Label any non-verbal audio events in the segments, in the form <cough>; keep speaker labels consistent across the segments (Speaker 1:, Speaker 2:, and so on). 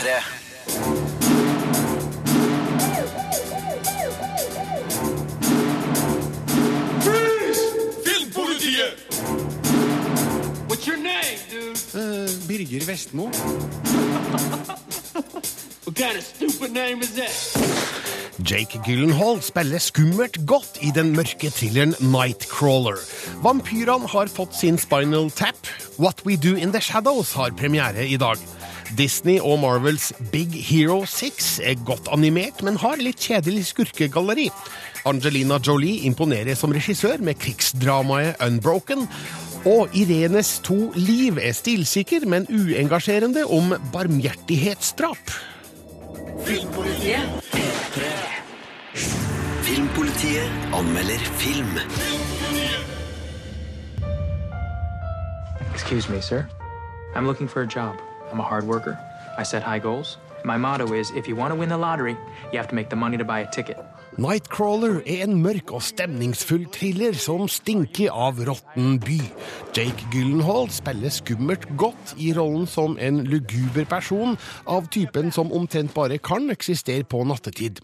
Speaker 1: P3.
Speaker 2: Filmpolitiet!
Speaker 3: What's your name, dude?
Speaker 4: Eh, Birger Vestmo. <laughs>
Speaker 3: What kind of stupid name is that?
Speaker 4: Jake Gyllenhaal spiller skummelt godt i den mørke thrilleren Nightcrawler. Vampyrene har fått sin Spinal Tap. What We Do In The Shadows har premiere i dag. Disney og Marvels Big Hero 6 er godt animert, men har litt kjedelig skurkegalleri. Angelina Jolie imponerer som regissør med krigsdramaet Unbroken. Og Irenes to liv er stilsikker, men uengasjerende om barmhjertighetsdrap.
Speaker 1: Filmpolitiet anmelder film.
Speaker 5: Excuse me, sir. I'm looking for a job. I'm a hard worker. I set high goals. My motto is if you want to win the lottery, you have to make the money to buy a ticket.
Speaker 4: Nightcrawler er en mørk og stemningsfull thriller som stinker av råtten by. Jake Gyllenhaal spiller skummelt godt i rollen som en luguber person av typen som omtrent bare kan eksistere på nattetid.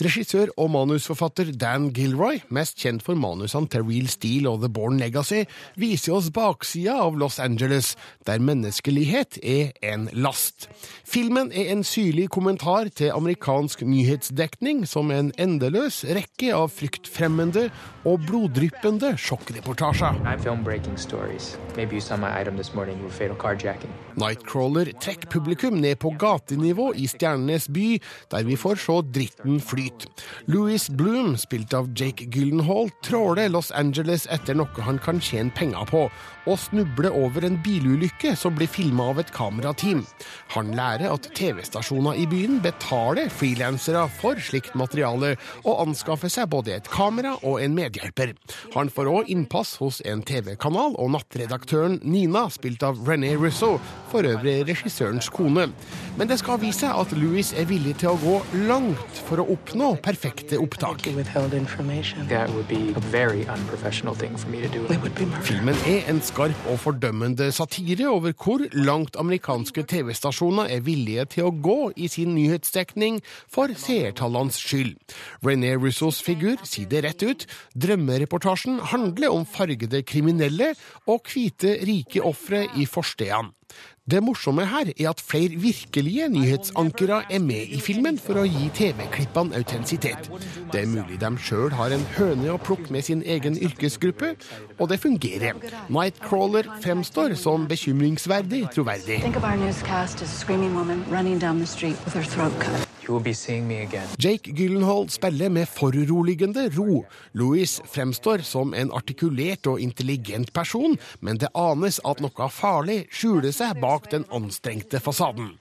Speaker 4: Regissør og manusforfatter Dan Gilroy, mest kjent for manusene til Real Steel og The Born Legacy, viser oss baksida av Los Angeles, der menneskelighet er en last. Filmen er en syrlig kommentar til amerikansk nyhetsdekning som en endeløs rekke av fryktfremmende og bloddryppende sjokkreportasjer.
Speaker 5: I film breaking stories. Maybe you saw my item this morning with fatal carjacking.
Speaker 4: Nightcrawler trekker publikum ned på gatenivå i Stjernenes by, der vi får se dritten flyte. Louis Bloom, spilt av Jake Gyllenhaal, tråler Los Angeles etter noe han kan tjene penger på, og snubler over en bilulykke som blir filma av et kamerateam. Han lærer at TV-stasjoner i byen betaler frilansere for slikt materiale, og anskaffer seg både et kamera og en medhjelper. Han får òg innpass hos en TV-kanal, og nattredaktøren Nina, spilt av René Russo, for øvrig regissørens kone. Men det skal vise seg at Louis er villig til å gå langt for å oppnå perfekte opptak. Filmen er en skarp og fordømmende satire over hvor langt amerikanske TV-stasjoner er villige til å gå i sin nyhetsdekning for seertallenes skyld. René Russos figur sier det rett ut. Drømmereportasjen handler om fargede kriminelle og hvite, rike ofre i forstedene. Det morsomme her er at flere virkelige nyhetsankere er med i filmen for å gi TV-klippene autentisitet. Det er mulig de sjøl har en høne å plukke med sin egen yrkesgruppe, og det fungerer. Nightcrawler fremstår som bekymringsverdig troverdig. Jake Gyllenhaal spiller med foruroligende ro. Louis fremstår som en artikulert og intelligent person, men det anes at noe farlig skjuler seg bak den anstrengte fasaden.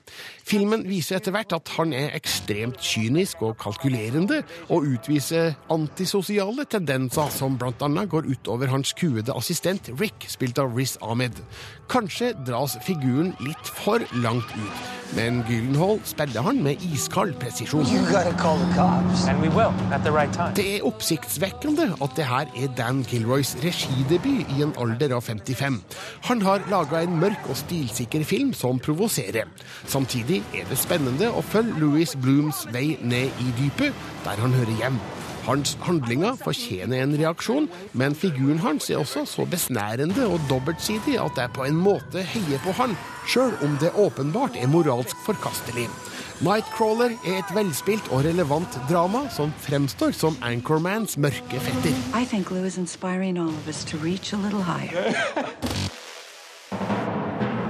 Speaker 4: Filmen viser etter hvert at han er ekstremt kynisk og kalkulerende, og utviser antisosiale tendenser som bl.a. går utover hans kuede assistent Rick, spilt av Riz Ahmed. Kanskje dras figuren litt for langt ut, men Gyllenhaal spiller han med iskald presisjon.
Speaker 5: And we will, at the right.
Speaker 4: Det er oppsiktsvekkende at det her er Dan Kilroys regidebut i en alder av 55. Han har laga en mørk og stilsikker film som provoserer. Samtidig er det spennende å følge Louis Blooms vei ned i dypet, der han hører hjem. Hans handlinger fortjener en reaksjon, men figuren hans er også så besnærende og dobbeltsidig at jeg på en måte heier på han, sjøl om det åpenbart er moralsk forkastelig. Nightcrawler er et velspilt og relevant drama som fremstår som Anchormans mørke fetter.
Speaker 6: I think Lou is inspiring all of us to reach a little higher.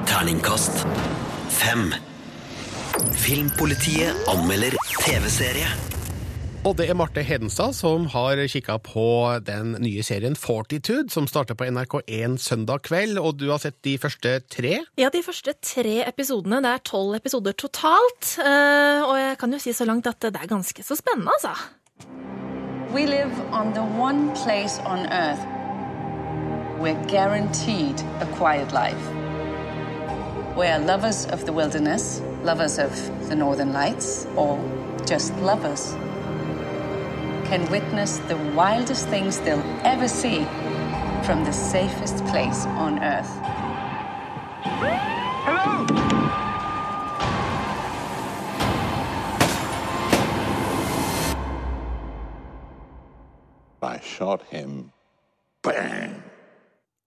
Speaker 1: Terningkast fem. Filmpolitiet anmelder TV-serie.
Speaker 4: Og det er Marte Hedenstad som har kikka på den nye serien Fortitude, som starter på NRK1 søndag kveld, og du har sett de første tre?
Speaker 7: Ja, de første tre episodene. Det er tolv episoder totalt. eh, Og jeg kan jo si så langt at det er ganske så spennende, altså.
Speaker 8: We live on the one place on earth we're guaranteed a quiet life. Where lovers of the wilderness, lovers of the Northern Lights or just lovers can witness the wildest things they'll ever see from the safest place on Earth. Hello!
Speaker 2: I shot him. Bang!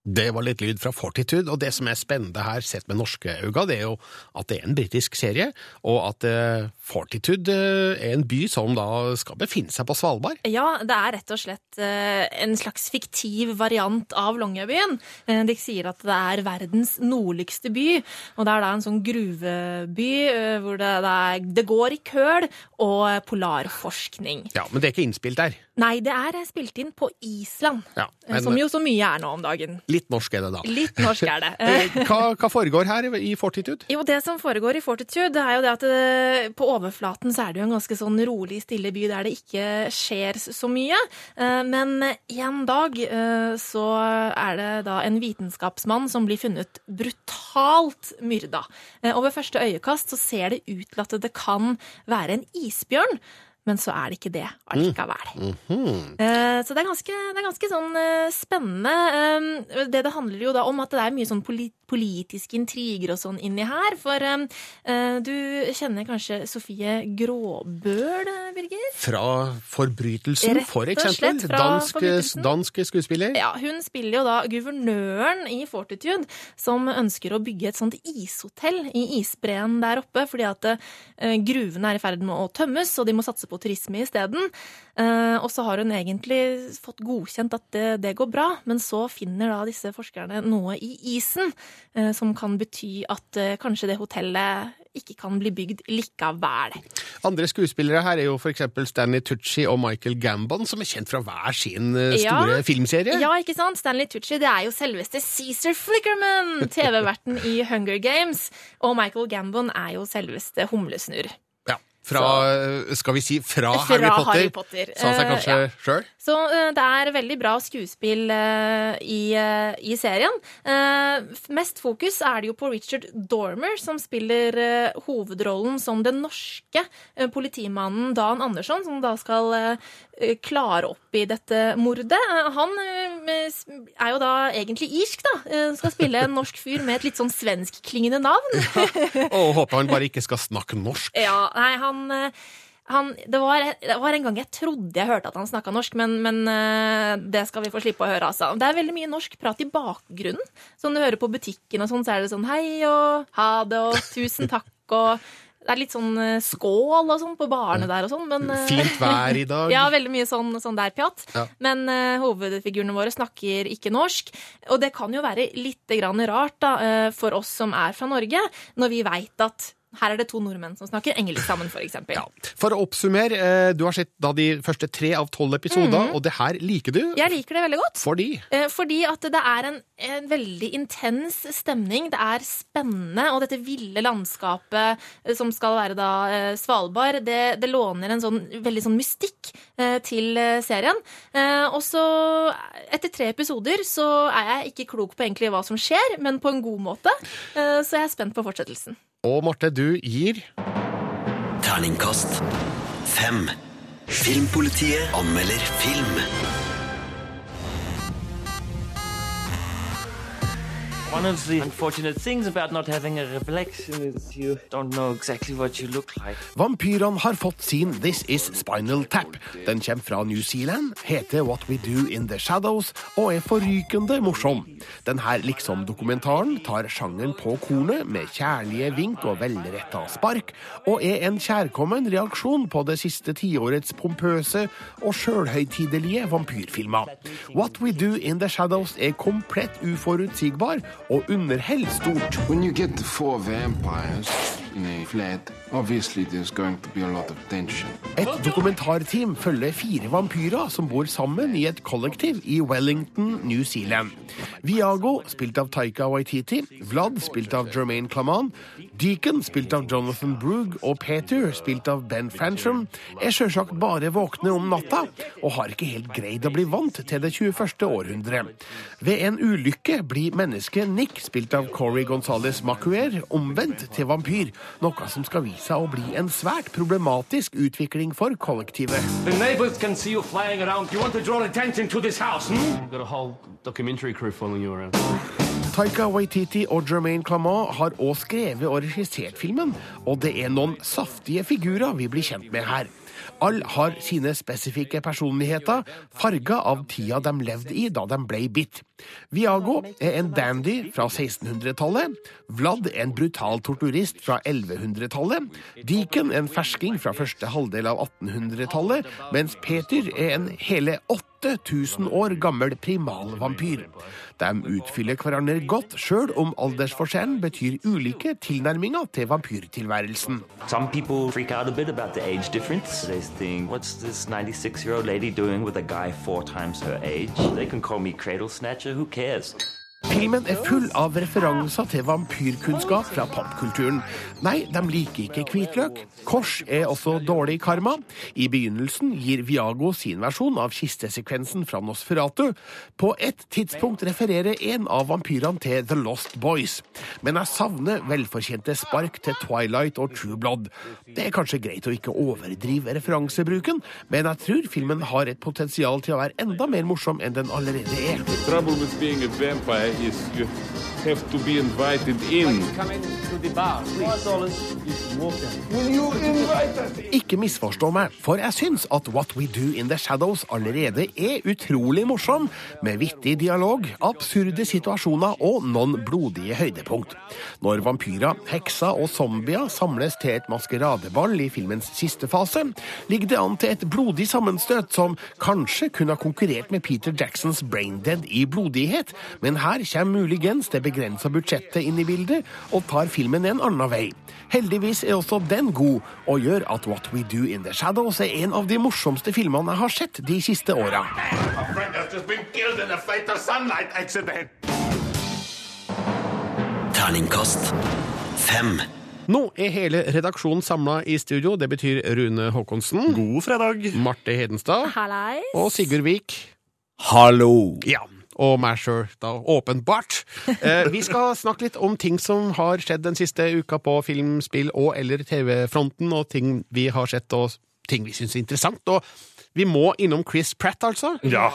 Speaker 4: Det var litt lyd fra Fortitude, og det som er spennende her, sett med norske øyne, det er jo at det er en britisk serie, og at eh, Fortitude eh, er en by som da skal befinne seg på Svalbard.
Speaker 7: Ja, det er rett og slett eh, en slags fiktiv variant av Longyearbyen. De sier at det er verdens nordligste by, og det er da en sånn gruveby hvor det, det, er, det går i køl og polarforskning.
Speaker 4: Ja, Men det er ikke innspilt der.
Speaker 7: Nei, det er spilt inn på Island,
Speaker 4: Ja, men-
Speaker 7: som jo så mye er nå om dagen.
Speaker 4: Litt norsk er det da.
Speaker 7: Litt norsk er det. <laughs>
Speaker 4: Eh, Hva, hva foregår her i Fortitude?
Speaker 7: Jo, det som foregår i Fortitude, det er jo det at det, på overflaten så er det jo en ganske sånn rolig, stille by der det ikke skjer så mye. Eh, Men en dag eh, så er det da en vitenskapsmann som blir funnet brutalt myrda. Eh, Og ved første øyekast så ser det ut til at det kan være en isbjørn. Men så er det ikke det allikevel. Eh, Så det er ganske, det er ganske sånn eh, spennende. Eh, Det det handler jo da om at det er mye sånn politiske intriger og sånn inni her. For du kjenner kanskje Sofie Gråbøl, Birger?
Speaker 4: Fra Forbrytelsen, for eksempel. Dansk, dansk skuespiller.
Speaker 7: Ja, hun spiller jo da guvernøren i Fortitude, som ønsker å bygge et sånt ishotell i isbreen der oppe, fordi at gruvene er i ferd med å tømmes, og de må satse på turisme isteden. Eh, og så har hun egentlig fått godkjent at det, det går bra, men så finner da disse forskerne noe i isen eh, som kan bety at eh, kanskje det hotellet ikke kan bli bygd likevel.
Speaker 4: Andre skuespillere her er jo eksempel Stanley Tucci og Michael Gambon, som er kjent fra hver sin store
Speaker 7: Ja.
Speaker 4: filmserie.
Speaker 7: Ja, ikke sant? Stanley Tucci det er jo selveste Cæsar Flickerman, <laughs> TV-verten i Hunger Games. Og Michael Gambon er jo selveste Humlesnurr.
Speaker 4: Ja, Fra, eh, skal vi si, fra,
Speaker 7: Fra
Speaker 4: Harry Potter,
Speaker 7: Harry Potter.
Speaker 4: sa seg
Speaker 7: kanskje
Speaker 4: kanskje
Speaker 7: ja.
Speaker 4: sjøl.
Speaker 7: Så uh, det er veldig bra skuespill uh, i, uh, i serien. Eh, mest fokus er det jo på Richard Dormer, som spiller eh, hovedrollen som den norske eh, politimannen Dan Andersson, som da skal eh, eh, klare opp i dette mordet. Eh, han eh, er jo da egentlig irsk, da. Eh, skal spille en norsk fyr med et litt sånn svenskklingende navn. <laughs>
Speaker 4: Og håper han bare ikke skal snakke norsk.
Speaker 7: Ja, nei, han, eh, han det, var, det var en gang jeg trodde jeg hørte at han snakka norsk, men, men eh, det skal vi få slippe å høre, altså. Det er veldig mye norsk prat i bakgrunnen. Som du hører på butikken og sånn, så er det sånn hei og ha det og tusen takk og det er litt sånn eh, skål og sånn på barene der og sånn, men
Speaker 4: Fint vær i dag. <laughs>
Speaker 7: ja, veldig mye sånn, sånn der pjatt.
Speaker 4: Ja.
Speaker 7: Men uh, hovedfigurene våre snakker ikke norsk. Og det kan jo være litt grann rart da, uh, for oss som er fra Norge, når vi veit at her er det to nordmenn som snakker engelsk sammen, f.eks.
Speaker 4: Ja. For å oppsummere, eh, du har sett da de første tre av tolv episoder, og det her liker du.
Speaker 7: Jeg liker det veldig godt.
Speaker 4: Fordi
Speaker 7: Eh, Fordi at det er en, en veldig intens stemning. Det er spennende, og dette ville landskapet eh, som skal være da Svalbard, det, det låner en sånn veldig sånn mystikk til serien. Og så, etter tre episoder, så er jeg ikke klok på egentlig hva som skjer, men på en god måte. Så jeg er spent på fortsettelsen.
Speaker 4: Og Marte, du gir
Speaker 1: Terningkast fem. Filmpolitiet anmelder film.
Speaker 9: One of the unfortunate things about not having a reflection is you don't know exactly what you look like.
Speaker 4: Vampyrene har fått sin This Is Spinal Tap. Den kommer fra New Zealand, heter What We Do In The Shadows og er forrykende morsom. Denne liksom-dokumentaren tar sjangeren på kornet med kjærlige vink og velretta spark, og er en kjærkommen reaksjon på det siste tiårets pompøse og sjølhøytidelige vampyrfilmer. What We Do In The Shadows er komplett uforutsigbar og underholder stort.
Speaker 10: When you get the four vampires in a flat,
Speaker 4: Et dokumentarteam følger fire vampyrer som bor sammen i et kollektiv i Wellington, New Zealand. Viago, spilt av Taika Waititi, Vlad, spilt av Jermaine Claman, Deacon, spilt av Jonathan Brugh, og Peter, spilt av Ben Francham, er sjølsagt bare våkne om natta, og har ikke helt greid å bli vant til det 21. århundret. Ved en ulykke blir mennesket Nick, spilt av Corey Gonzales Macuer, omvendt til vampyr, noe som skal vise seg å bli en svært problematisk utvikling for kollektivet.
Speaker 3: The neighbors can see you flying around. You want to draw attention to this house, hmm?
Speaker 11: You've got a whole documentary crew following you around.
Speaker 4: Taika Waititi og Jermaine Clamant har også skrevet og regissert filmen, og det er noen saftige figurer vi blir kjent med her. Alle har sine spesifikke personligheter, farga av tida de levde i da de ble bitt. Viago er en dandy fra 1600-tallet. Vlad er en brutal torturist fra 1100-tallet. Deacon en fersking fra første halvdel av 1800-tallet. Mens Peter er en hele 8000 år gammel primalvampyr. De utfyller hverandre godt, sjøl om aldersforskjellen betyr ulike tilnærminger til vampyrtilværelsen.
Speaker 9: Some people freak out a bit about the age difference. They think, what's this 96 year old lady doing with a guy four times her age? They can call me cradle snatcher, who cares?
Speaker 4: Filmen er full av referanser til vampyrkunnskap fra popkulturen. Nei, de liker ikke hvitløk. Kors er også dårlig karma. I begynnelsen gir Viago sin versjon av kistesekvensen fra Nosferatu. På et tidspunkt refererer en av vampyrene til The Lost Boys. Men jeg savner velfortjente spark til Twilight og True Blood. Det er kanskje greit å ikke overdrive referansebruken, men jeg tror filmen har et potensial til å være enda mer morsom enn den allerede er.
Speaker 2: is you have to be invited in.
Speaker 4: Ikke misforstå meg, for jeg syns at What We Do In The Shadows allerede er utrolig morsom, med vittig dialog, absurde situasjoner og noen blodige høydepunkt. Når vampyrer, hekser og zombier samles til et maskeradeball i filmens siste fase, ligger det an til et blodig sammenstøt som kanskje kunne ha konkurrert med Peter Jacksons Braindead i blodighet, men her kommer muligens det begrensa budsjettet inn i bildet og tar filmen en annen vei. Heldigvis er også den god, og gjør at What We Do In The Shadows er en av de morsomste filmene jeg har sett de siste åra.
Speaker 1: Terningkast fem.
Speaker 4: Nå er hele redaksjonen samla i studio. Det betyr Rune Håkonsen.
Speaker 12: God fredag.
Speaker 4: Marte Hedenstad.
Speaker 7: Hallais.
Speaker 4: Og Sigurd Vik.
Speaker 12: Hallo!
Speaker 4: Ja. Og meg sjøl, da, åpenbart. Eh, vi skal snakke litt om ting som har skjedd den siste uka på film, spill og eller TV-fronten, og ting vi har sett og ting vi syns er interessant. Og vi må innom Chris Pratt, altså.
Speaker 12: Ja.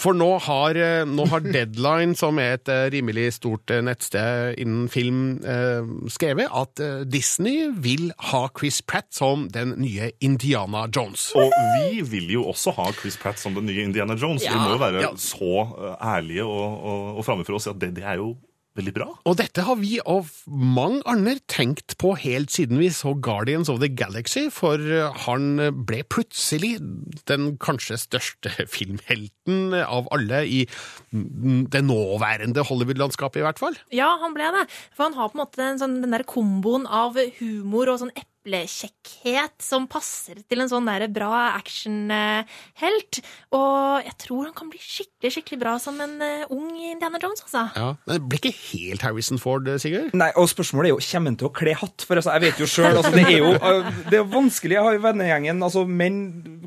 Speaker 4: For nå har, eh, nå har Deadline, som er et eh, rimelig stort eh, nettsted innen film, skrevet at Disney vil ha Chris Pratt som den nye Indiana Jones.
Speaker 12: Og vi vil jo også ha Chris Pratt som den nye Indiana Jones.
Speaker 7: Ja.
Speaker 12: Vi må jo være
Speaker 4: Ja.
Speaker 12: så ærlige og, og, og framme for oss at det, det er jo veldig bra.
Speaker 4: Og dette har vi og mange andre tenkt på helt siden vi så Guardians of the Galaxy, for eh, han ble plutselig den kanskje største <laughs> filmhelten av alle i det nåværende Hollywood-landskapet, i hvert fall.
Speaker 7: Ja, han ble det. For han har på en måte den, sånn, den der komboen av humor og sånn eplekjekkhet som passer til en sånn der bra actionhelt. Og jeg tror han kan bli skikkelig skikkelig bra som en eh, ung Indiana Jones, altså.
Speaker 4: Ja, men Det blir ikke helt Harrison Ford, Sigurd?
Speaker 13: Nei, og spørsmålet er jo, kommer han til å kle hatt? For altså, jeg vet jo selv, altså, det er jo uh, <laughs> det er vanskelig. Jeg har jo vennegjengen, altså menn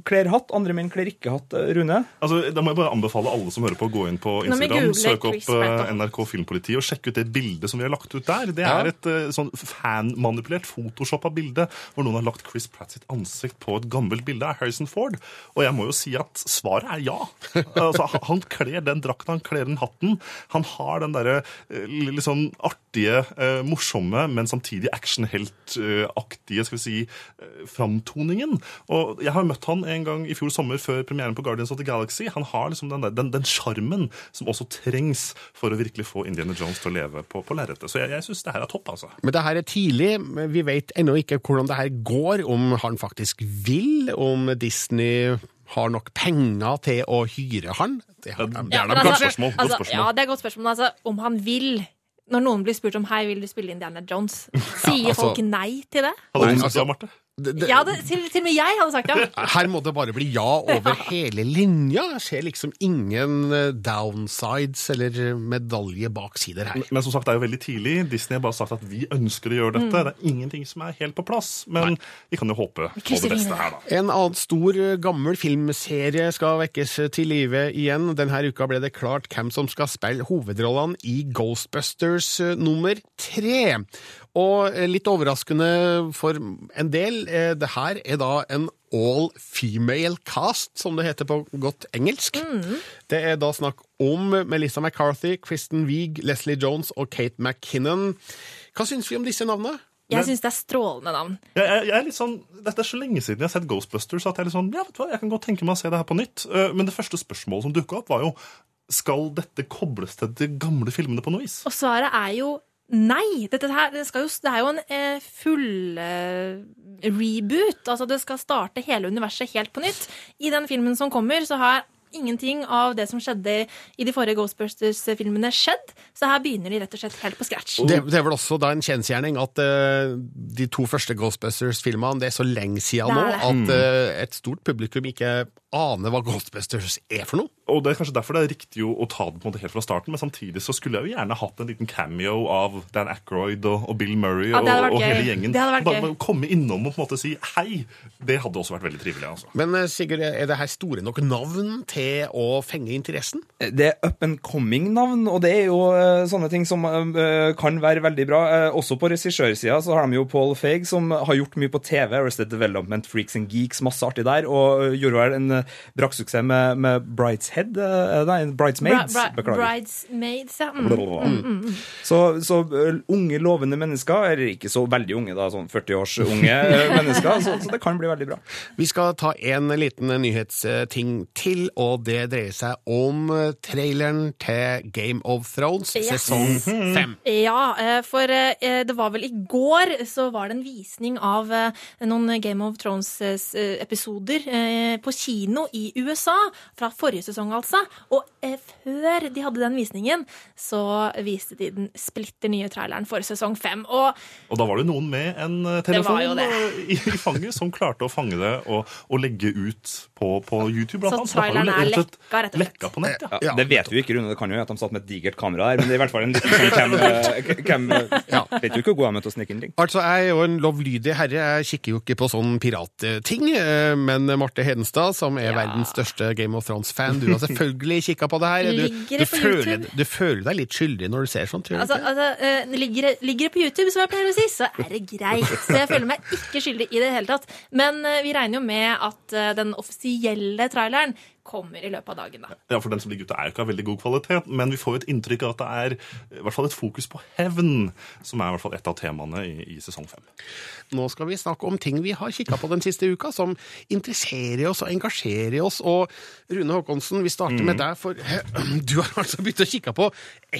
Speaker 13: kler hatt, andre menn kler ikke hatt. Rune?
Speaker 12: Altså, da må jeg bare anbefale alle som hører på å gå inn på Instagram, søke opp eh. NRK Filmpoliti og sjekke ut det bildet som vi har lagt ut der. Det
Speaker 4: Ja.
Speaker 12: er et eh, sånn fanmanipulert, photoshoppa bilde hvor noen har lagt Chris Pratt sitt ansikt på et gammelt bilde av Harrison Ford. Og jeg må jo si at svaret er ja. altså, han- kler den drakten, han kler den hatten. Han har den derre eh, litt sånn artige, eh, morsomme, men samtidig actionheltaktige, skal vi si, eh, framtoningen. Og jeg har møtt han en gang i fjor sommer før premieren på Guardians of the Galaxy. Han har liksom den der- den den sjarmen som også trengs for å virkelig få Indiana Jones til å leve på, på lerretet. Så jeg, jeg syns det her er topp, altså.
Speaker 4: Men det her er tidlig. Vi vet ennå ikke hvordan det her går, om han faktisk vil, om Disney har nok penger til å hyre han. Det har, et
Speaker 12: Ja, godt spørsmål, godt
Speaker 7: altså,
Speaker 12: spørsmål.
Speaker 7: ja, det er et godt spørsmål. Altså, om han vil Når noen blir spurt om hei, vil du spille Indiana Jones, <laughs> sier
Speaker 4: altså-
Speaker 7: folk nei til det?
Speaker 12: Hadde du sagt
Speaker 4: altså-
Speaker 12: ja, Marte?
Speaker 4: Det- det-
Speaker 7: Ja, det, til, til og med jeg hadde sagt ja. <laughs>
Speaker 4: Her må det bare bli ja over hele linja. Jeg ser liksom ingen eh, downsides eller medalje baksider her.
Speaker 12: Men som sagt, det er jo veldig tidlig. Disney har bare sagt at vi ønsker å gjøre dette. Det er ingenting som er helt på plass. Men vi kan jo håpe på det beste her, da.
Speaker 4: En annen stor, eh, gammel filmserie skal vekkes til live igjen. Denne uka ble det klart hvem som skal spille hovedrollene i Ghostbusters eh, nummer tre. Og eh, litt overraskende for en del, eh, det her er da en all female cast, som det heter på godt engelsk. Det er da snakk om Melissa McCarthy, Kristen Wiig, Leslie Jones og Kate McKinnon. Hva syns vi om disse navnene?
Speaker 7: Jeg syns det er strålende navn.
Speaker 12: Jeg, jeg, jeg er litt sånn, Dette er så lenge siden jeg har sett Ghostbusters at jeg er litt sånn, ja, vet du hva, jeg kan godt tenke meg å se det her på nytt. Eh, Men det første spørsmålet som dukka opp, var jo skal dette kobles til de gamle filmene på noe vis.
Speaker 7: Og svaret er jo nei. Dette her, det, skal jo, det er jo en eh, full eh, reboot. Altså det skal starte hele universet helt på nytt. I den filmen som kommer, så har ingenting av det som skjedde i de forrige Ghostbusters-filmene skjedd. Så her begynner de rett og slett helt på scratch.
Speaker 4: Det, det er vel også da en kjensgjerning at eh, de to første Ghostbusters-filmene det er så lenge siden
Speaker 7: Det
Speaker 4: nå
Speaker 7: er det.
Speaker 4: at eh, et stort publikum ikke aner hva Ghostbusters er for noe.
Speaker 12: Og det er kanskje derfor det er riktig å, å ta det på en måte helt fra starten, men samtidig så skulle jeg jo gjerne hatt en liten cameo av Dan Aykroyd og, og Bill Murray
Speaker 7: Ja,
Speaker 12: og, og hele gjengen.
Speaker 7: Det hadde vært gøy.
Speaker 12: bare komme innom og på en måte si hei. Det hadde også vært veldig trivelig. altså.
Speaker 4: Men eh, Sigurd, er det her store nok navn til å fenge interessen?
Speaker 13: Det er up and coming-navn, og det er jo eh, sånne ting som eh, kan være veldig bra. Eh, også på regissørsida så har de jo Paul Feig, som har gjort mye på TV. Arrested Development, Freaks and Geeks, masse artig der. Og eh, gjorde vel en uh, med, med, med Brideshead eh, Nei, Bridesmaids.
Speaker 7: Bri- bri-
Speaker 13: Beklager.
Speaker 7: Bridesmaids, ja. Mm, mm, mm, mm.
Speaker 13: Så, så unge, lovende mennesker, eller ikke så veldig unge, da, sånn 40-års unge <laughs> mennesker, så, så det kan bli veldig bra.
Speaker 4: Vi skal ta en liten nyhetsting til, og det dreier seg om eh, traileren til Game of Thrones
Speaker 7: Yes.
Speaker 4: sesong fem.
Speaker 7: Ja, eh, for eh, det var vel i går så var det en visning av eh, noen Game of Thrones-episoder eh, på kino i USA, fra forrige sesong altså. Og eh, før de hadde den visningen, så viste de den splitter nye traileren for sesong fem. Og
Speaker 12: Og da var det noen med en telefon
Speaker 7: Det
Speaker 12: telefon
Speaker 7: det.
Speaker 12: eh, i, i fanget som klarte å fange det og, og legge ut på, på YouTube.
Speaker 7: Så
Speaker 12: blant har
Speaker 7: traileren er lekka, rett og slett.
Speaker 12: lekka på nett. Ja.
Speaker 13: Ja, det vet vi ikke, Rune. Det kan jo være at de satt med et digert kamera her, men det er i hvert fall en liten sånn hvem, ø, Vet jo ikke hvor god jeg er til å snike inn ting.
Speaker 4: Altså, Jeg er jo en lovlydig herre, jeg kikker jo ikke på sånn piratting. eh, Men Marte Hedenstad, som er verdens største Game of Thrones-fan, du har selvfølgelig kikka på det her. Du, du,
Speaker 7: på
Speaker 4: føler, du føler deg litt skyldig når du ser sånt,
Speaker 7: Altså, altså eh, ligger, det- ligger det på YouTube, som jeg pleier å si, så er det greit. Så jeg føler meg ikke skyldig i det hele tatt. Men eh, vi regner jo med at eh, den offisielle traileren kommer i løpet av dagen, da.
Speaker 12: Ja, for den som ligger ute er jo ikke av veldig god kvalitet, men vi får jo et inntrykk av at det er i hvert fall et fokus på hevn, som er i hvert fall et av temaene i, i sesong fem.
Speaker 4: Nå skal vi snakke om ting vi har kikka på den siste uka, som interesserer oss og engasjerer oss. Og Rune Håkonsen, vi starter med deg, for <clears throat> du har altså begynt å kikke på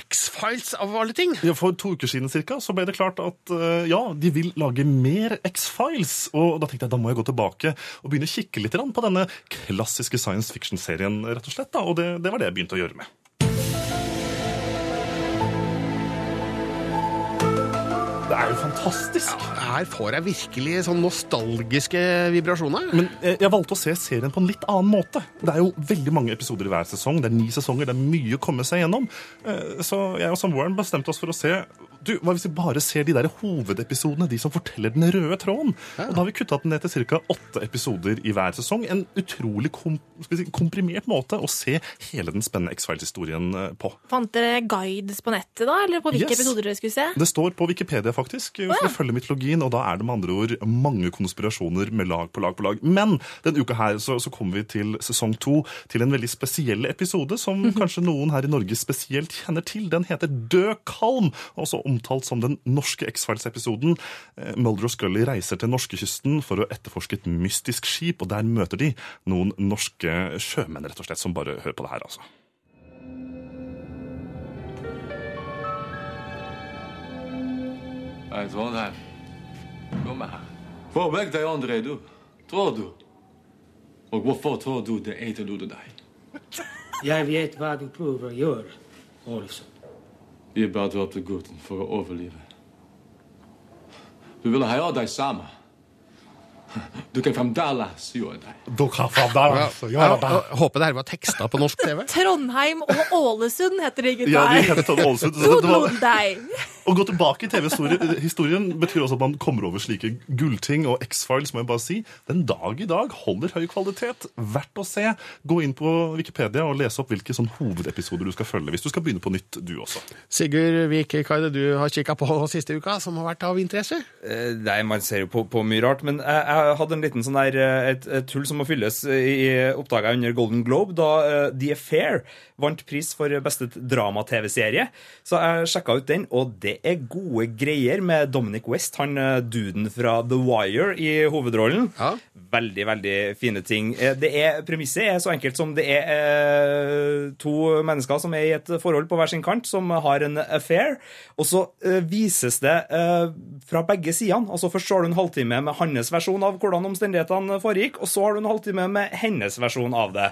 Speaker 4: X-Files, av alle ting.
Speaker 12: Ja, For to uker siden cirka, så ble det klart at eh, ja, de vil lage mer X-Files. Og da tenkte jeg da må jeg gå tilbake og begynne å kikke litt på denne klassiske science fiction-serien, rett og slett. da, Og det, det var det jeg begynte å gjøre med. Det er jo fantastisk.
Speaker 4: Her får jeg virkelig sånn nostalgiske vibrasjoner.
Speaker 12: Men eh, jeg valgte å se serien på en litt annen måte. Det er jo veldig mange episoder i hver sesong. Det er ni sesonger, det er mye å komme seg gjennom. Eh, Så jeg og samboeren bestemte oss for å se du, Hva hvis vi bare ser de der hovedepisodene, de som forteller den røde tråden? Og da har vi kutta den ned til ca. åtte episoder i hver sesong. En utrolig kom, skal vi si, komprimert måte å se hele den spennende X-Files-historien eh, på.
Speaker 7: Fant dere guides på nettet, da? Eller på hvilke
Speaker 12: Yes.
Speaker 7: episoder dere skulle se?
Speaker 12: Det står på Wikipedia, faktisk, for å følge mytologien, og da er det med andre ord mange konspirasjoner med lag på lag på lag. Men denne uka her så, så kommer vi til sesong to, til en veldig spesiell episode som kanskje noen her i Norge spesielt kjenner til. Den heter Død kalm, også omtalt som den norske X-Files-episoden. Eh, Mulder og Scully reiser til norskekysten for å etterforske et mystisk skip, og der møter de noen norske sjømenn, rett og slett, som bare hører på det her, altså.
Speaker 14: Hei, Trondheim. Kom her. Få vekk André, du. Tror du? Og hvorfor tror du det etterlot deg?
Speaker 15: Jeg vet hva du prøver å gjøre, Olufsen.
Speaker 14: Vi bare drepte gutten for å overleve. Du ville ha deg sammen. Du kan fremdeles gjøre det.
Speaker 4: Ja, jeg håper det her var teksta på norsk TV.
Speaker 7: Trondheim og Ålesund heter de gutta
Speaker 12: Ja, de
Speaker 7: her.
Speaker 12: heter Todd Ålesund. det. Å gå tilbake i TV-historien betyr også at man kommer over slike gullting og X-Files, må jeg bare si. Den dag i dag holder høy kvalitet. Verdt å se. Gå inn på Wikipedia og lese opp hvilke sånn hovedepisoder du skal følge, hvis du skal begynne på nytt, du også.
Speaker 4: Sigurd Vik, hva er det du har kikka på siste uka som har vært av interesse?
Speaker 13: Eh, Nei, man ser jo på, på mye rart, men jeg, jeg hadde en liten sånn der, eh, et, et hull som må fylles i oppdaga under Golden Globe, da uh, The Affair vant pris for beste drama-TV-serie. Så jeg sjekka ut den, og det er gode greier med Dominic West, han eh, duden fra The Wire, i hovedrollen. Ja. Veldig, veldig fine ting. Eh, Det er, premisset er så enkelt som det er eh, to mennesker som er i et forhold på hver sin kant, som har en affair. Og så eh, vises det eh, fra begge sidene. Altså Først så har du en halvtime med hans versjon av hvordan omstendighetene foregikk, og så har du en halvtime med hennes versjon av det.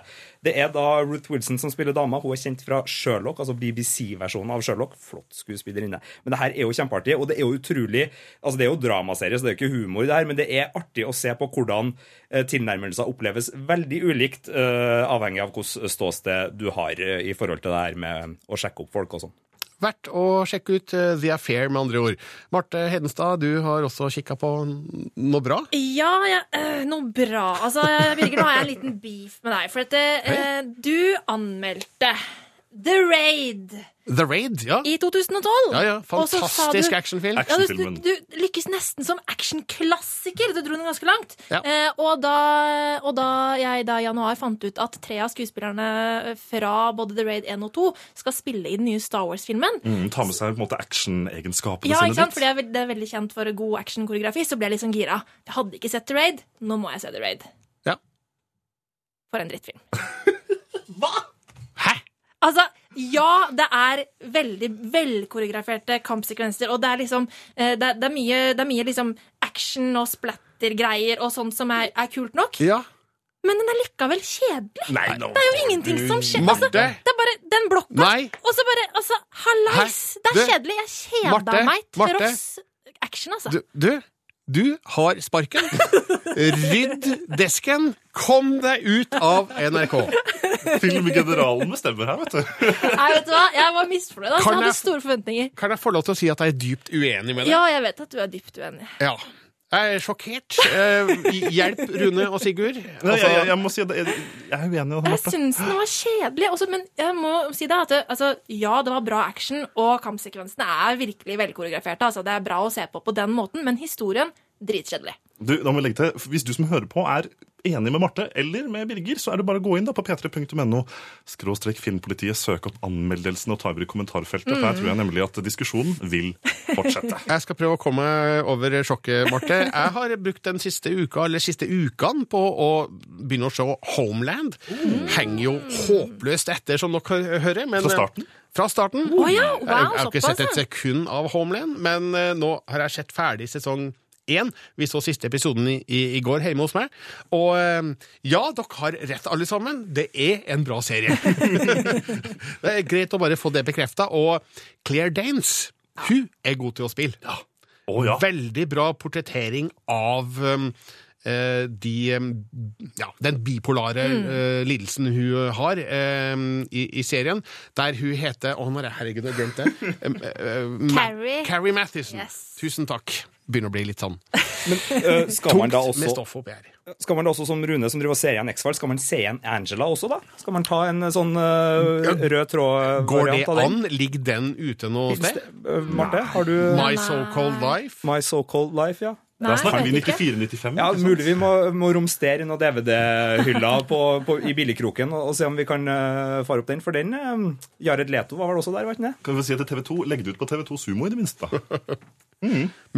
Speaker 13: Det er da Ruth Wilson som spiller dama. Hun er kjent fra Sherlock, altså BBC-versjonen av Sherlock. Flott skuespillerinne. Men det her er jo kjempeartig, og det er jo utrolig Altså, det er jo dramaserie, så det er jo ikke humor det her, men det er artig å se på hvordan eh, tilnærmelser oppleves veldig ulikt, eh, avhengig av hvilket ståsted du har eh, i forhold til det her med å sjekke opp folk og sånn.
Speaker 4: Verdt å sjekke ut eh, The Affair, med andre ord. Marte Hedenstad, du har også kikka på noe bra?
Speaker 7: Ja, ja øh, noe bra. Altså, Birger, nå har jeg en liten beef med deg. For at øh, du anmeldte The Raid
Speaker 4: The Raid, ja.
Speaker 7: i 2012.
Speaker 4: Ja, ja, fantastisk actionfilm.
Speaker 7: Ja, du, du, du lykkes nesten som actionklassiker. Du dro den ganske langt.
Speaker 4: Ja.
Speaker 7: Eh, og, da, og da jeg da i januar fant ut at tre av skuespillerne fra både The Raid 1 og 2 skal spille i den nye Star Wars-filmen
Speaker 12: Mm, ta med seg på en måte actionegenskapene
Speaker 7: ja,
Speaker 12: sine
Speaker 7: ikke sant?
Speaker 12: dit.
Speaker 7: For det er, det er veldig kjent for god actionkoreografi. Så ble jeg litt sånn gira. Jeg hadde ikke sett The Raid. Nå må jeg se The Raid.
Speaker 4: Ja.
Speaker 7: For en drittfilm. <laughs> Hva?! Altså, ja, det er veldig velkoreograferte kampsekvenser, og det er liksom eh, Det er, det er mye, det er mye liksom action og splatter-greier og sånt som er, er kult nok.
Speaker 4: Ja.
Speaker 7: Men den er likevel kjedelig.
Speaker 4: Nei, no.
Speaker 7: Det er jo ingenting som skjer. Altså, det er bare den blokka,
Speaker 4: Nei.
Speaker 7: og så bare Altså, hallais! Det er kjedelig. Jeg kjeda meg
Speaker 4: til
Speaker 7: oss action, altså.
Speaker 4: Du, du, du har sparken. Rydd desken. Kom deg ut av NRK.
Speaker 12: Filmgeneralen bestemmer her, vet du.
Speaker 7: Nei, vet du hva? Jeg var misfornøyd. Altså. Jeg hadde store forventninger.
Speaker 4: Kan jeg få lov til å si at jeg er dypt uenig med deg?
Speaker 7: Ja, jeg vet at du er dypt uenig.
Speaker 4: Ja. Jeg er sjokkert. Eh, hjelp Rune og Sigurd.
Speaker 12: Altså, jeg, jeg, jeg må si at jeg, jeg er uenig
Speaker 7: Jeg syns den var kjedelig. Også, men jeg må si det at altså, ja, det var bra action, og kampsekvensene er virkelig velkoreograferte. Altså, det er bra å se på på den måten, men historien dritkjedelig.
Speaker 12: Du, da må jeg legge til, Hvis du som hører på er enig med Marte eller med Birger, så er det bare å gå inn da på p3.no, skråstrek filmpolitiet, søk opp anmeldelsen og ta over i kommentarfeltet. For her
Speaker 4: Mm.
Speaker 12: tror jeg nemlig at diskusjonen vil fortsette. <laughs>
Speaker 4: Jeg skal prøve å komme over sjokket, Marte. Jeg har brukt den siste uka, eller siste ukene på å begynne å se Homeland. Henger jo håpløst etter, som dere hører. Men,
Speaker 12: Fra starten?
Speaker 4: Fra starten.
Speaker 7: Oh, ja, wow,
Speaker 4: jeg, jeg har ikke sett et sekund av Homeland, men eh, nå har jeg sett ferdig sesong én. Vi så siste episoden i, i, i går hjemme hos meg. Og eh, ja, dere har rett, alle sammen. Det er en bra serie. <laughs> det er greit å bare få det bekrefta. Og Claire Danes, hun er god til å spille. Veldig bra portrettering av um, eh, de um, Ja, den bipolare
Speaker 7: Mm.
Speaker 4: uh, lidelsen hun har um, i, i serien, der hun heter Å, oh, herregud jeg glemte glemt det. <laughs> Um, Carrie. Ma-
Speaker 7: Carrie.
Speaker 4: Carrie Yes. Tusen takk. Begynner å bli litt sånn
Speaker 13: Eh, <laughs> man da
Speaker 4: tungt med stoff oppi her.
Speaker 13: skal man da også, som Rune som driver og ser igjen X-Files, skal man se igjen Angela også, da? Skal man ta en sånn uh, rød tråd-variant
Speaker 4: Går det an? Ligger den ute noe sted?
Speaker 13: Eh, Marte, har du
Speaker 4: My So-Called Life?
Speaker 13: My So-Called Life, ja.
Speaker 12: Da snakker vi 94-95.
Speaker 13: Ja, Mulig vi må, må romstere i noen DVD-hylla på, på, i billigkroken og, og se om vi kan uh, fare opp den. For den uh, Jared Leto var vel også der, var ikke det?
Speaker 12: Kan vi si at TV 2 Legg det ut på TV2 Sumo, i det minste. da. <laughs>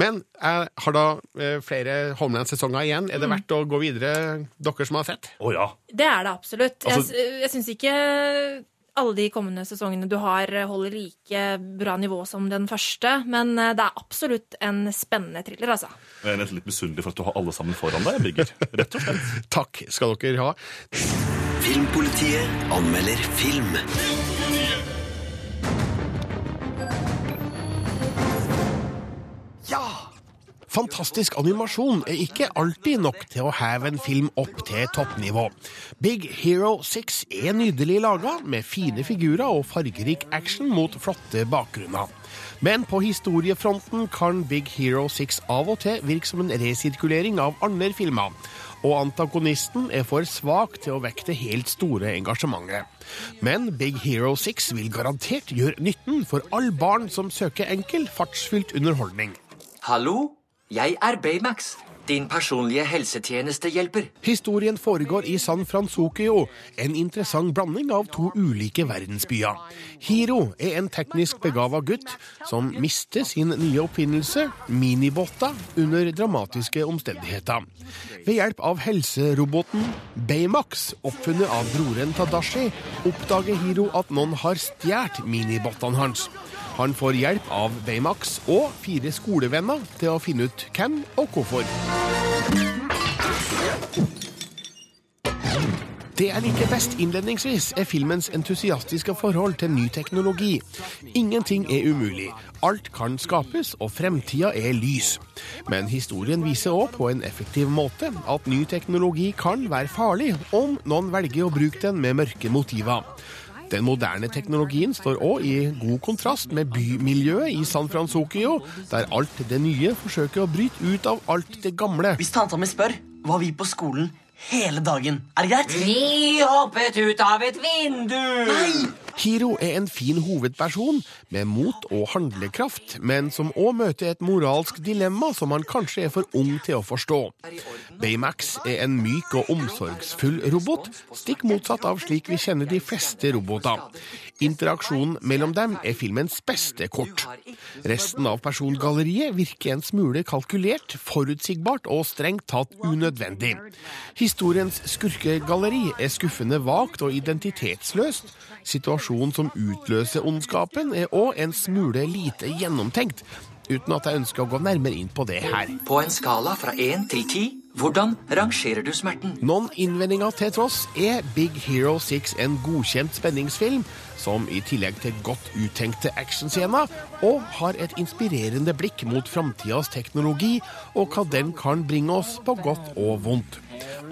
Speaker 4: Men jeg har da eh, flere Homeland-sesonger igjen. Er det
Speaker 7: Mm.
Speaker 4: verdt å gå videre, dere som har sett?
Speaker 12: Å ja.
Speaker 7: Det er det absolutt.
Speaker 4: Altså-
Speaker 7: jeg jeg syns ikke alle de kommende sesongene du har, holder like bra nivå som den første, men eh, det er absolutt en spennende thriller, altså.
Speaker 12: Jeg er nesten litt misunnelig for at du har alle sammen foran deg, Birger. <laughs> Rett og slett.
Speaker 4: Takk skal dere ha.
Speaker 1: Filmpolitiet anmelder film.
Speaker 4: Fantastisk animasjon er ikke alltid nok til å heve en film opp til toppnivå. Big Hero 6 er nydelig laga, med fine figurer og fargerik action mot flotte bakgrunner. Men på historiefronten kan Big Hero 6 av og til virke som en resirkulering av andre filmer. Og antagonisten er for svak til å vekke det helt store engasjementet. Men Big Hero 6 vil garantert gjøre nytten for alle barn som søker enkel, fartsfylt underholdning.
Speaker 16: Hallo? Jeg er Baymax, din personlige helsetjenestehjelper.
Speaker 4: Historien foregår i San Francisco, en interessant blanding av to ulike verdensbyer. Hiro er en teknisk begava gutt som mister sin nye oppfinnelse, minibåta, under dramatiske omstendigheter. Ved hjelp av helseroboten Baymax, oppfunnet av broren Tadashi, oppdager Hiro at noen har stjålet minibottene hans. Han får hjelp av Baymax og fire skolevenner til å finne ut hvem og hvorfor. Det jeg liker best innledningsvis, er filmens entusiastiske forhold til ny teknologi. Ingenting er umulig. Alt kan skapes, og fremtida er lys. Men historien viser òg på en effektiv måte at ny teknologi kan være farlig om noen velger å bruke den med mørke motiver. Den moderne teknologien står òg i god kontrast med bymiljøet i San Francisco, der alt det nye forsøker å bryte ut av alt det gamle.
Speaker 17: Hvis tanta mi spør, var vi på skolen hele dagen. Er det greit?
Speaker 18: Vi hoppet ut av et vindu!
Speaker 17: Nei!
Speaker 4: Hiro er en fin hovedperson med mot og handlekraft, men som òg møter et moralsk dilemma som han kanskje er for ung til å forstå. Baymax er en myk og omsorgsfull robot, stikk motsatt av slik vi kjenner de fleste roboter. Interaksjonen mellom dem er filmens beste kort. Resten av persongalleriet virker en smule kalkulert, forutsigbart og strengt tatt unødvendig. Historiens skurkegalleri er skuffende vagt og identitetsløst. Situasjonen som utløser ondskapen, er òg en smule lite gjennomtenkt, uten at jeg ønsker å gå nærmere inn på det her.
Speaker 16: På en skala fra 1 til 10, hvordan rangerer du smerten?
Speaker 4: Noen innvendinger til tross er Big Hero 6 en godkjent spenningsfilm, som i tillegg til godt uttenkte actionscener, og har et inspirerende blikk mot framtidas teknologi og hva den kan bringe oss på godt og vondt.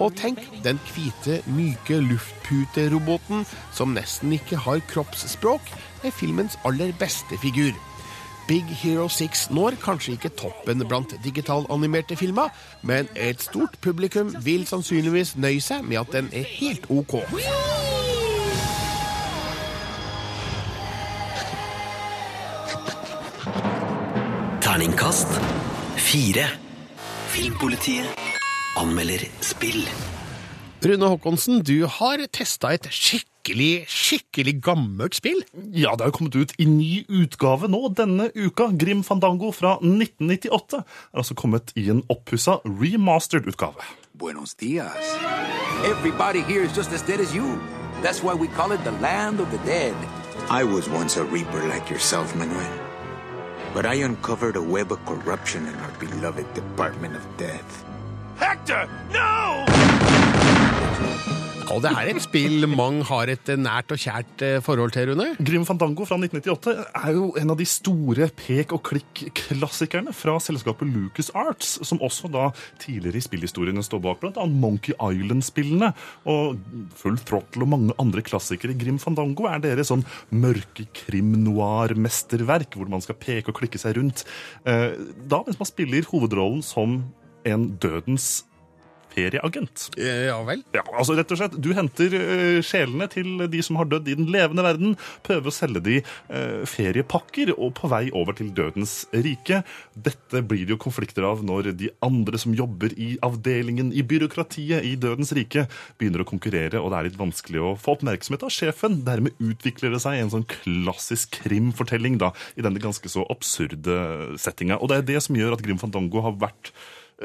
Speaker 4: Og tenk, den hvite, myke luftputeroboten som nesten ikke har kroppsspråk, er filmens aller beste figur. Big Hero 6 når kanskje ikke toppen blant digitalanimerte filmer, men et stort publikum vil sannsynligvis nøye seg med at den er helt OK.
Speaker 1: Terningkast fire. Filmpolitiet anmelder spill.
Speaker 4: Rune Håkonsen, du har testa et skikkelig, skikkelig gammelt spill.
Speaker 12: Ja, det har kommet ut i ny utgave nå denne uka. Grim Fandango fra 1998 er altså kommet i en oppussa remastered utgave.
Speaker 19: Buenos dias. Everybody here is just as dead as you. That's why we call it the land of the dead.
Speaker 20: I was once a reaper like yourself, Manuel. But I uncovered a web of corruption in our beloved Department of Death.
Speaker 19: Hector, no!
Speaker 4: Og det er et spill mange har et nært og kjært eh, forhold til, Rune.
Speaker 12: Grim Fandango fra 1998 er jo en av de store pek og klikk-klassikerne fra selskapet Lucas Arts, som også da tidligere i spillhistoriene står bak bl.a. Monkey Island-spillene og Full Throttle og mange andre klassikere. Grim Fandango er deres sånn mørke krim-noir-mesterverk, hvor man skal peke og klikke seg rundt. Eh, Da mens man spiller hovedrollen som en dødens ferieagent.
Speaker 4: Ja vel?
Speaker 12: Ja, altså rett og slett, Du henter eh, sjelene til de som har dødd i den levende verden, prøver å selge de eh, feriepakker, og på vei over til dødens rike. Dette blir det jo konflikter av når de andre som jobber i avdelingen i byråkratiet i dødens rike, begynner å konkurrere, og det er litt vanskelig å få oppmerksomhet av sjefen. Dermed utvikler det seg en sånn klassisk krimfortelling da, i denne ganske så absurde settinga. Og det er det som gjør at Grim Fandango har vært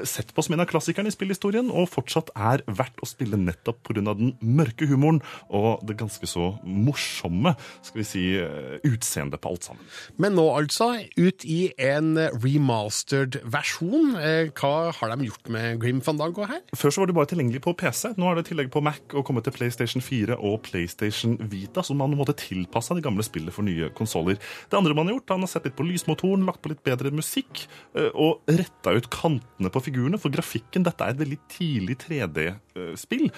Speaker 12: sett på som en av klassikerne i spillhistorien, og fortsatt er verdt å spille nettopp pga. den mørke humoren og det ganske så morsomme skal vi si, eh, utseendet på alt sammen.
Speaker 4: Men nå altså, ut i en remastered versjon. Eh, Hva har de gjort med Grim Fandango her?
Speaker 12: Før så var det bare tilgjengelig på PC. Nå er det tillegg på Mac og kommet til PlayStation 4 og PlayStation Vita, så man måtte tilpasse de gamle spillene for nye konsoller. Det andre man har gjort, han har sett litt på lysmotoren, lagt på litt bedre musikk eh, og retta ut kantene på figurene, for grafikken Dette er et veldig tidlig 3D-spill.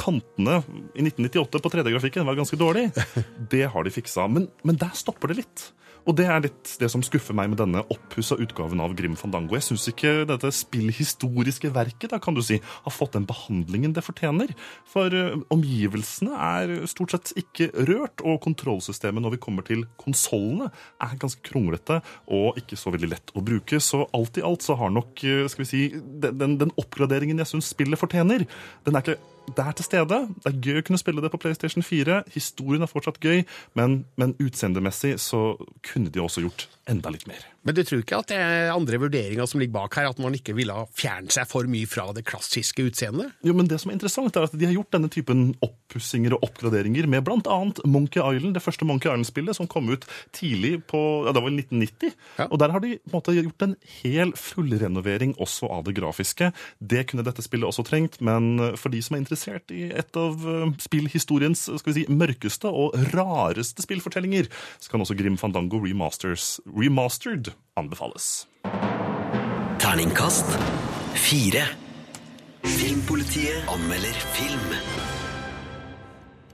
Speaker 12: Kantene i 1998 på 3D-grafikken var ganske dårlig. <laughs> Det har de fiksa. Men, men der stopper det litt. Og det er litt det som skuffer meg med denne oppussa utgaven av Grim Fandango. Jeg syns ikke dette spillhistoriske verket da, kan du si, har fått den behandlingen det fortjener. For eh, omgivelsene er stort sett ikke rørt, og kontrollsystemet når vi kommer til konsollene, er ganske kronglete og ikke så veldig lett å bruke. Så alt i alt så har nok eh, skal vi si, den, den, oppgraderingen jeg syns spillet fortjener, den er ikke der til stede. Det er gøy å kunne spille det på PlayStation 4. Historien er fortsatt gøy, men, men utseendemessig så kunne de også gjort enda litt mer.
Speaker 4: Men du tror ikke at det er andre vurderinger som ligger bak her, at man ikke ville ha fjernet seg for mye fra det klassiske utseendet?
Speaker 12: Jo, men det som er interessant, er at de har gjort denne typen oppussinger og oppgraderinger med bl.a. Monkey Island, det første Monkey Island-spillet som kom ut tidlig på ja, det var 1990. Og der har de på en måte gjort en hel fullrenovering også av det grafiske. Det kunne dette spillet også trengt, men for de som er interessert i et av eh, spillhistoriens skal vi si, mørkeste og rareste spillfortellinger, så kan også Grim Fandango Remasters, Remastered anbefales.
Speaker 1: Terningkast fire. Filmpolitiet anmelder film.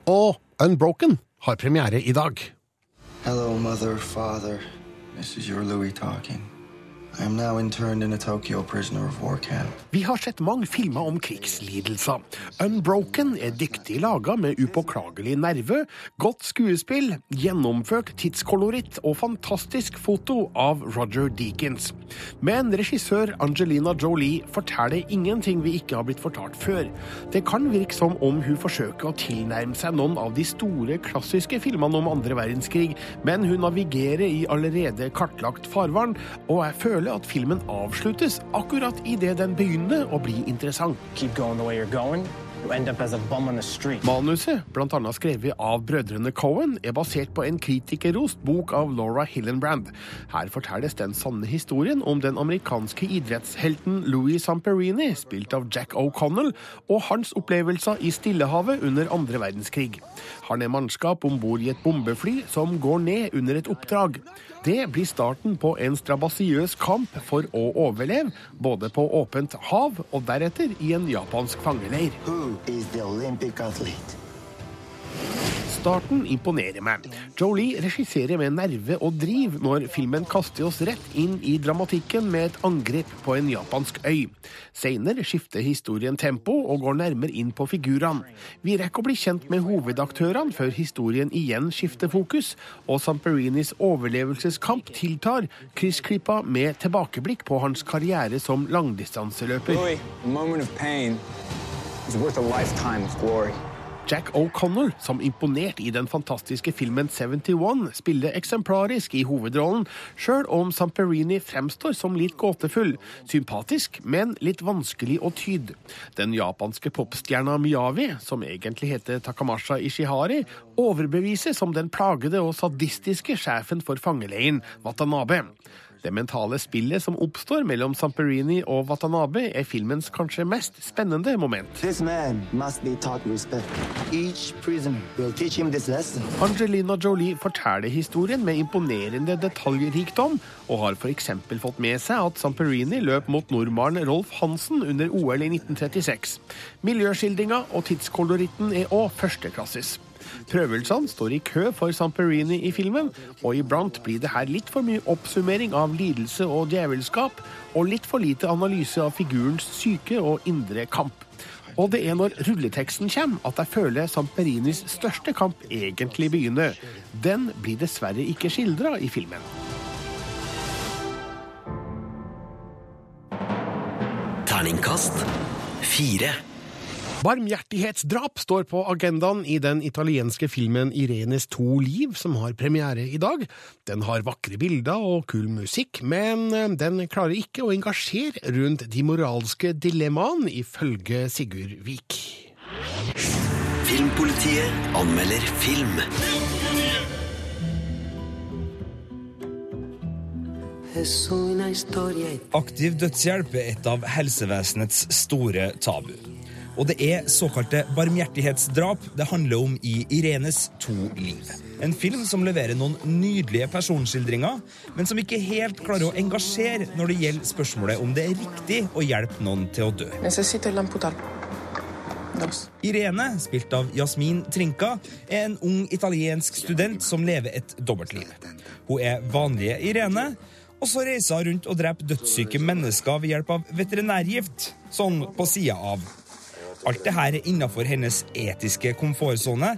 Speaker 4: Og Unbroken har premiere i dag.
Speaker 21: Hello, mother, father. This is your Louis talking.
Speaker 4: Vi har sett mange filmer om krigslidelser. Unbroken er dyktig laga med upåklagelig nerve, godt skuespill, gjennomført tidskoloritt og fantastisk foto av Roger Deakins. Men regissør Angelina Jolie forteller ingenting vi ikke har blitt fortalt før. Det kan virke som om hun forsøker å tilnærme seg noen av de store, klassiske filmene om andre verdenskrig, men hun navigerer i allerede kartlagt farvann, og jeg føler at filmen avsluttes akkurat idet den begynner å bli interessant. Manuset, bl.a. skrevet av brødrene Cohen, er basert på en kritikerrost bok av Laura Hillenbrand. Her fortelles den sanne historien om den amerikanske idrettshelten Louis Samperini, spilt av Jack O'Connell, og hans opplevelser i Stillehavet under andre verdenskrig. Han er mannskap om bord i et bombefly som går ned under et oppdrag. Det blir starten på en strabasiøs kamp for å overleve, både på åpent hav og deretter i en japansk fangeleir. Starten imponerer meg. Jolie regisserer med nerve og driv når filmen kaster oss rett inn i dramatikken med et angrep på en japansk øy. Seinere skifter historien tempo og går nærmere inn på figurene. Vi rekker å bli kjent med hovedaktørene før historien igjen skifter fokus, og Samperinis overlevelseskamp tiltar, kryssklippa med tilbakeblikk på hans karriere som langdistanseløper.
Speaker 21: Louis,
Speaker 4: Jack O'Connell, som imponert i den fantastiske filmen 71, spiller eksemplarisk i hovedrollen, sjøl om Samperini fremstår som litt gåtefull, sympatisk, men litt vanskelig å tyde. Den japanske popstjerna Miyavi, som egentlig heter Takamasha Ishihari, overbeviser som den plagede og sadistiske sjefen for fangeleiren, Watanabe. Det mentale spillet som oppstår mellom Samperini og Watanabe, er filmens kanskje mest spennende moment. Angelina Jolie forteller historien med imponerende detaljrikdom, og har f.eks. fått med seg at Samperini løp mot nordmannen Rolf Hansen under OL i 1936. Miljøskildringa og tidskoloritten er òg førsteklasses. Prøvelsene står i kø for Samperini i filmen, og iblant blir det her litt for mye oppsummering av lidelse og djevelskap, og litt for lite analyse av figurens syke og indre kamp. Og det er når rulleteksten kommer at jeg føler Samperinis største kamp egentlig begynner. Den blir dessverre ikke skildra i filmen.
Speaker 1: Terningkast fire.
Speaker 4: Barmhjertighetsdrap står på agendaen i den italienske filmen Irenes to liv, som har premiere i dag. Den har vakre bilder og kul musikk, men eh, den klarer ikke å engasjere rundt de moralske dilemmaene, ifølge Sigurd Vik.
Speaker 1: Filmpolitiet anmelder film.
Speaker 13: Aktiv dødshjelp er et av helsevesenets store tabu. Og det er såkalte barmhjertighetsdrap det handler om i Irenes to liv. En film som leverer noen nydelige personskildringer, men som ikke helt klarer å engasjere når det gjelder spørsmålet om det er riktig å hjelpe noen til å dø. Irene, spilt av Jasmin Trinka, er en ung italiensk student som lever et dobbeltliv. Hun er vanlige Irene. Og så reiser hun rundt og dreper dødssyke mennesker ved hjelp av veterinærgift. Sånn på sida av. Alt det her er innafor hennes etiske komfortsone.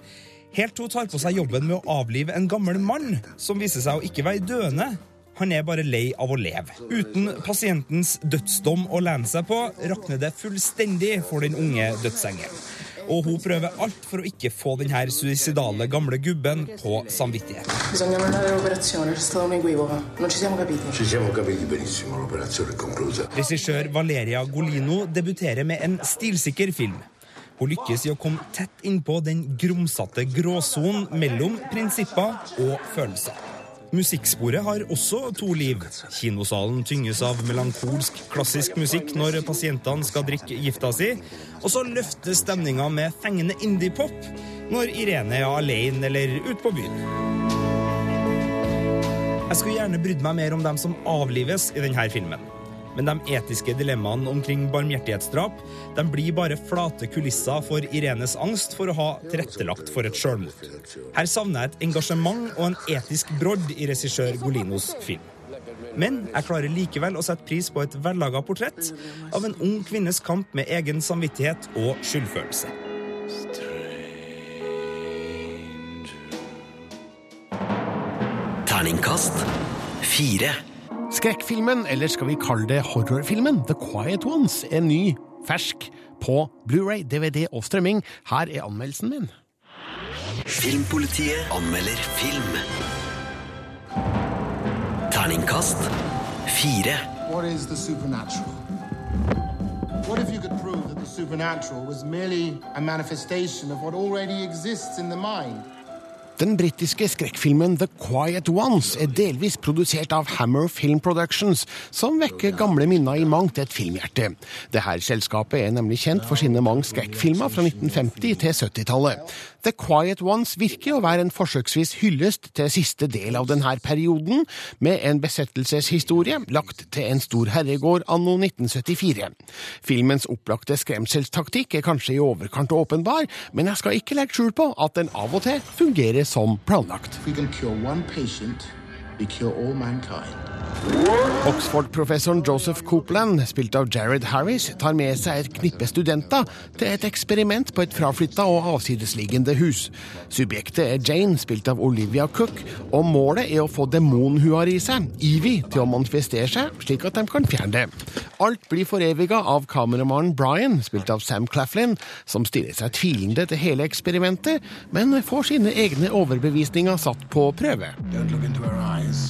Speaker 13: Helt til hun tar på seg jobben med å avlive en gammel mann, som viser seg å ikke være døende. Han er bare lei av å leve. Uten pasientens dødsdom å lene seg på, rakner det fullstendig for den unge dødsengelen. Og hun prøver alt for å ikke få denne suicidale gamle gubben på samvittigheten.
Speaker 22: Bisogna annullare l'operazione, c'è stata un'equivoca. Non ci siamo capiti.
Speaker 23: Ci siamo capiti benissimo, l'operazione è conclusa.
Speaker 13: Regissør Valeria Golino debuterer med en stilsikker film. Hun lykkes i å komme tett innpå den grumsete gråsonen mellom prinsipper og følelser. Musikksporet har også to liv. Kinosalen tynges av melankolsk, klassisk musikk når pasientene skal drikke gifta si. Og så løftes stemninga med fengende indie-pop når Irene er alene eller ute på byen. Jeg skulle gjerne brydd meg mer om dem som avlives i denne filmen. Men de etiske dilemmaene omkring barmhjertighetsdrap de blir bare flate kulisser for Irenes angst for å ha tilrettelagt for et sjølmord. Her savner jeg et engasjement og en etisk brodd i regissør Golinos film. Men jeg klarer likevel å sette pris på et vellaga portrett av en ung kvinnes kamp med egen samvittighet og skyldfølelse.
Speaker 1: Terningkast fire.
Speaker 4: Skrekkfilmen, eller skal vi kalle det horrorfilmen, The Quiet Ones, er ny, fersk, på Blu-ray, DVD og strømming. Her er anmeldelsen min.
Speaker 1: Filmpolitiet anmelder film. Terningkast fire.
Speaker 24: What is the supernatural? What if you could prove that the supernatural was merely a manifestation of what already exists in the mind?
Speaker 4: Den britiske skrekkfilmen The Quiet Ones er delvis produsert av Hammer Film Productions, som vekker gamle minner i mangt et filmhjerte. Dette selskapet er nemlig kjent for sine mange skrekkfilmer fra 1950 til 70-tallet. The Quiet Ones virker å være en forsøksvis hyllest til siste del av denne perioden, med en besettelseshistorie lagt til en stor herregård anno 1974. Filmens opplagte skremselstaktikk er kanskje i overkant åpenbar, men jeg skal ikke legge skjul på at den av og til fungerer som planlagt.
Speaker 24: If we can cure one patient, we cure all mankind.
Speaker 4: Oxford-professoren Joseph Copeland, spilt av Jared Harris, tar med seg et knippe studenter til et eksperiment på et fraflytta og avsidesliggende hus. Subjektet er Jane, spilt av Olivia Cook, og målet er å få har i seg, Evie, til å manifestere seg, slik at de kan fjerne det. Alt blir foreviga av kameramannen Brian, spilt av Sam Claflin, som stiller seg tvilende til hele eksperimentet, men får sine egne overbevisninger satt på prøve.
Speaker 24: Don't look into her eyes.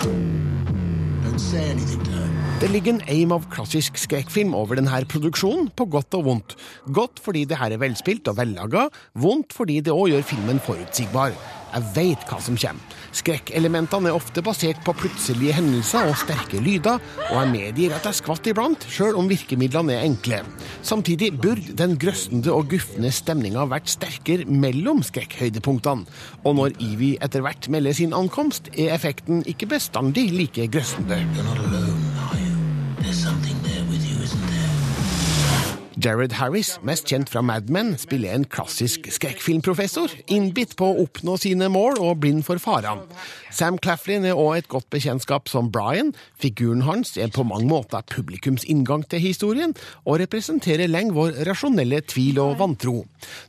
Speaker 4: Det ligger en aim av klassisk skrekkfilm over denne produksjonen, på godt og vondt. Godt fordi det her er velspilt og vellaga, vondt fordi det òg gjør filmen forutsigbar. Jeg veit hva som kommer. Skrekkelementene er ofte basert på plutselige hendelser og sterke lyder, og jeg medgir at jeg skvatt iblant, sjøl om virkemidlene er enkle. Samtidig burde den grøssende og gufne stemninga vært sterkere mellom skrekkhøydepunktene, og når Evie etter hvert melder sin ankomst, er effekten ikke bestandig like grøssende.
Speaker 24: You're not alone, are you, isn't there?
Speaker 4: Jared Harris, mest kjent fra Mad Men, spiller en klassisk skrekkfilmprofessor, innbitt på å oppnå sine mål og blind for farene. Sam Claflin er også et godt bekjentskap som Brian. Figuren hans er på mange måter publikums inngang til historien, og representerer lenge vår rasjonelle tvil og vantro.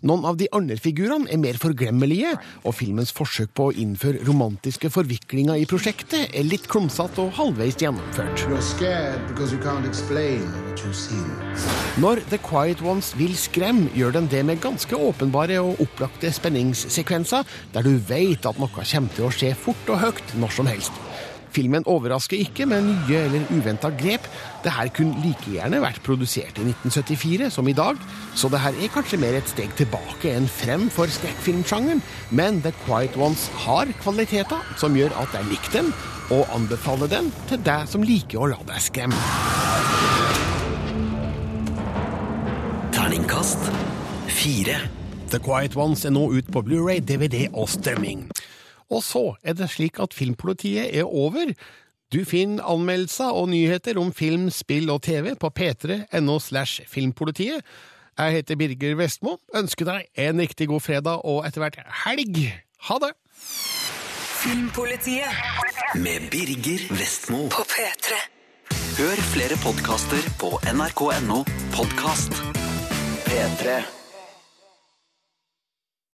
Speaker 4: Noen av de andre figurene er mer forglemmelige, og filmens forsøk på å innføre romantiske forviklinger i prosjektet er litt klumsete og halvveis gjennomført. Når The Quiet Ones vil skremme, gjør den det med ganske åpenbare og opplagte spenningssekvenser, der du vet at noe kommer til å skje fort og høyt når som helst. Filmen overrasker ikke med nye eller uventa grep. Det her kunne like gjerne vært produsert i 1974 som i dag, så det her er kanskje mer et steg tilbake enn frem for skrekkfilmsjangeren, men The Quiet Ones har kvaliteter som gjør at jeg liker den, og anbefaler den til deg som liker å la deg skremme.
Speaker 1: Terningkast fire.
Speaker 4: The Quiet Ones er nå ut på Blu-ray, DVD og strømming. Og så er det slik at Filmpolitiet er over. Du finner anmeldelser og nyheter om film, spill og TV på p3.no slash filmpolitiet. Jeg heter Birger Vestmo, ønsker deg en riktig god fredag og etter hvert helg. Ha det!
Speaker 25: Filmpolitiet.
Speaker 26: Med Birger Vestmo.
Speaker 1: På P3. Hør flere podkaster på nrk.no podkast. P3.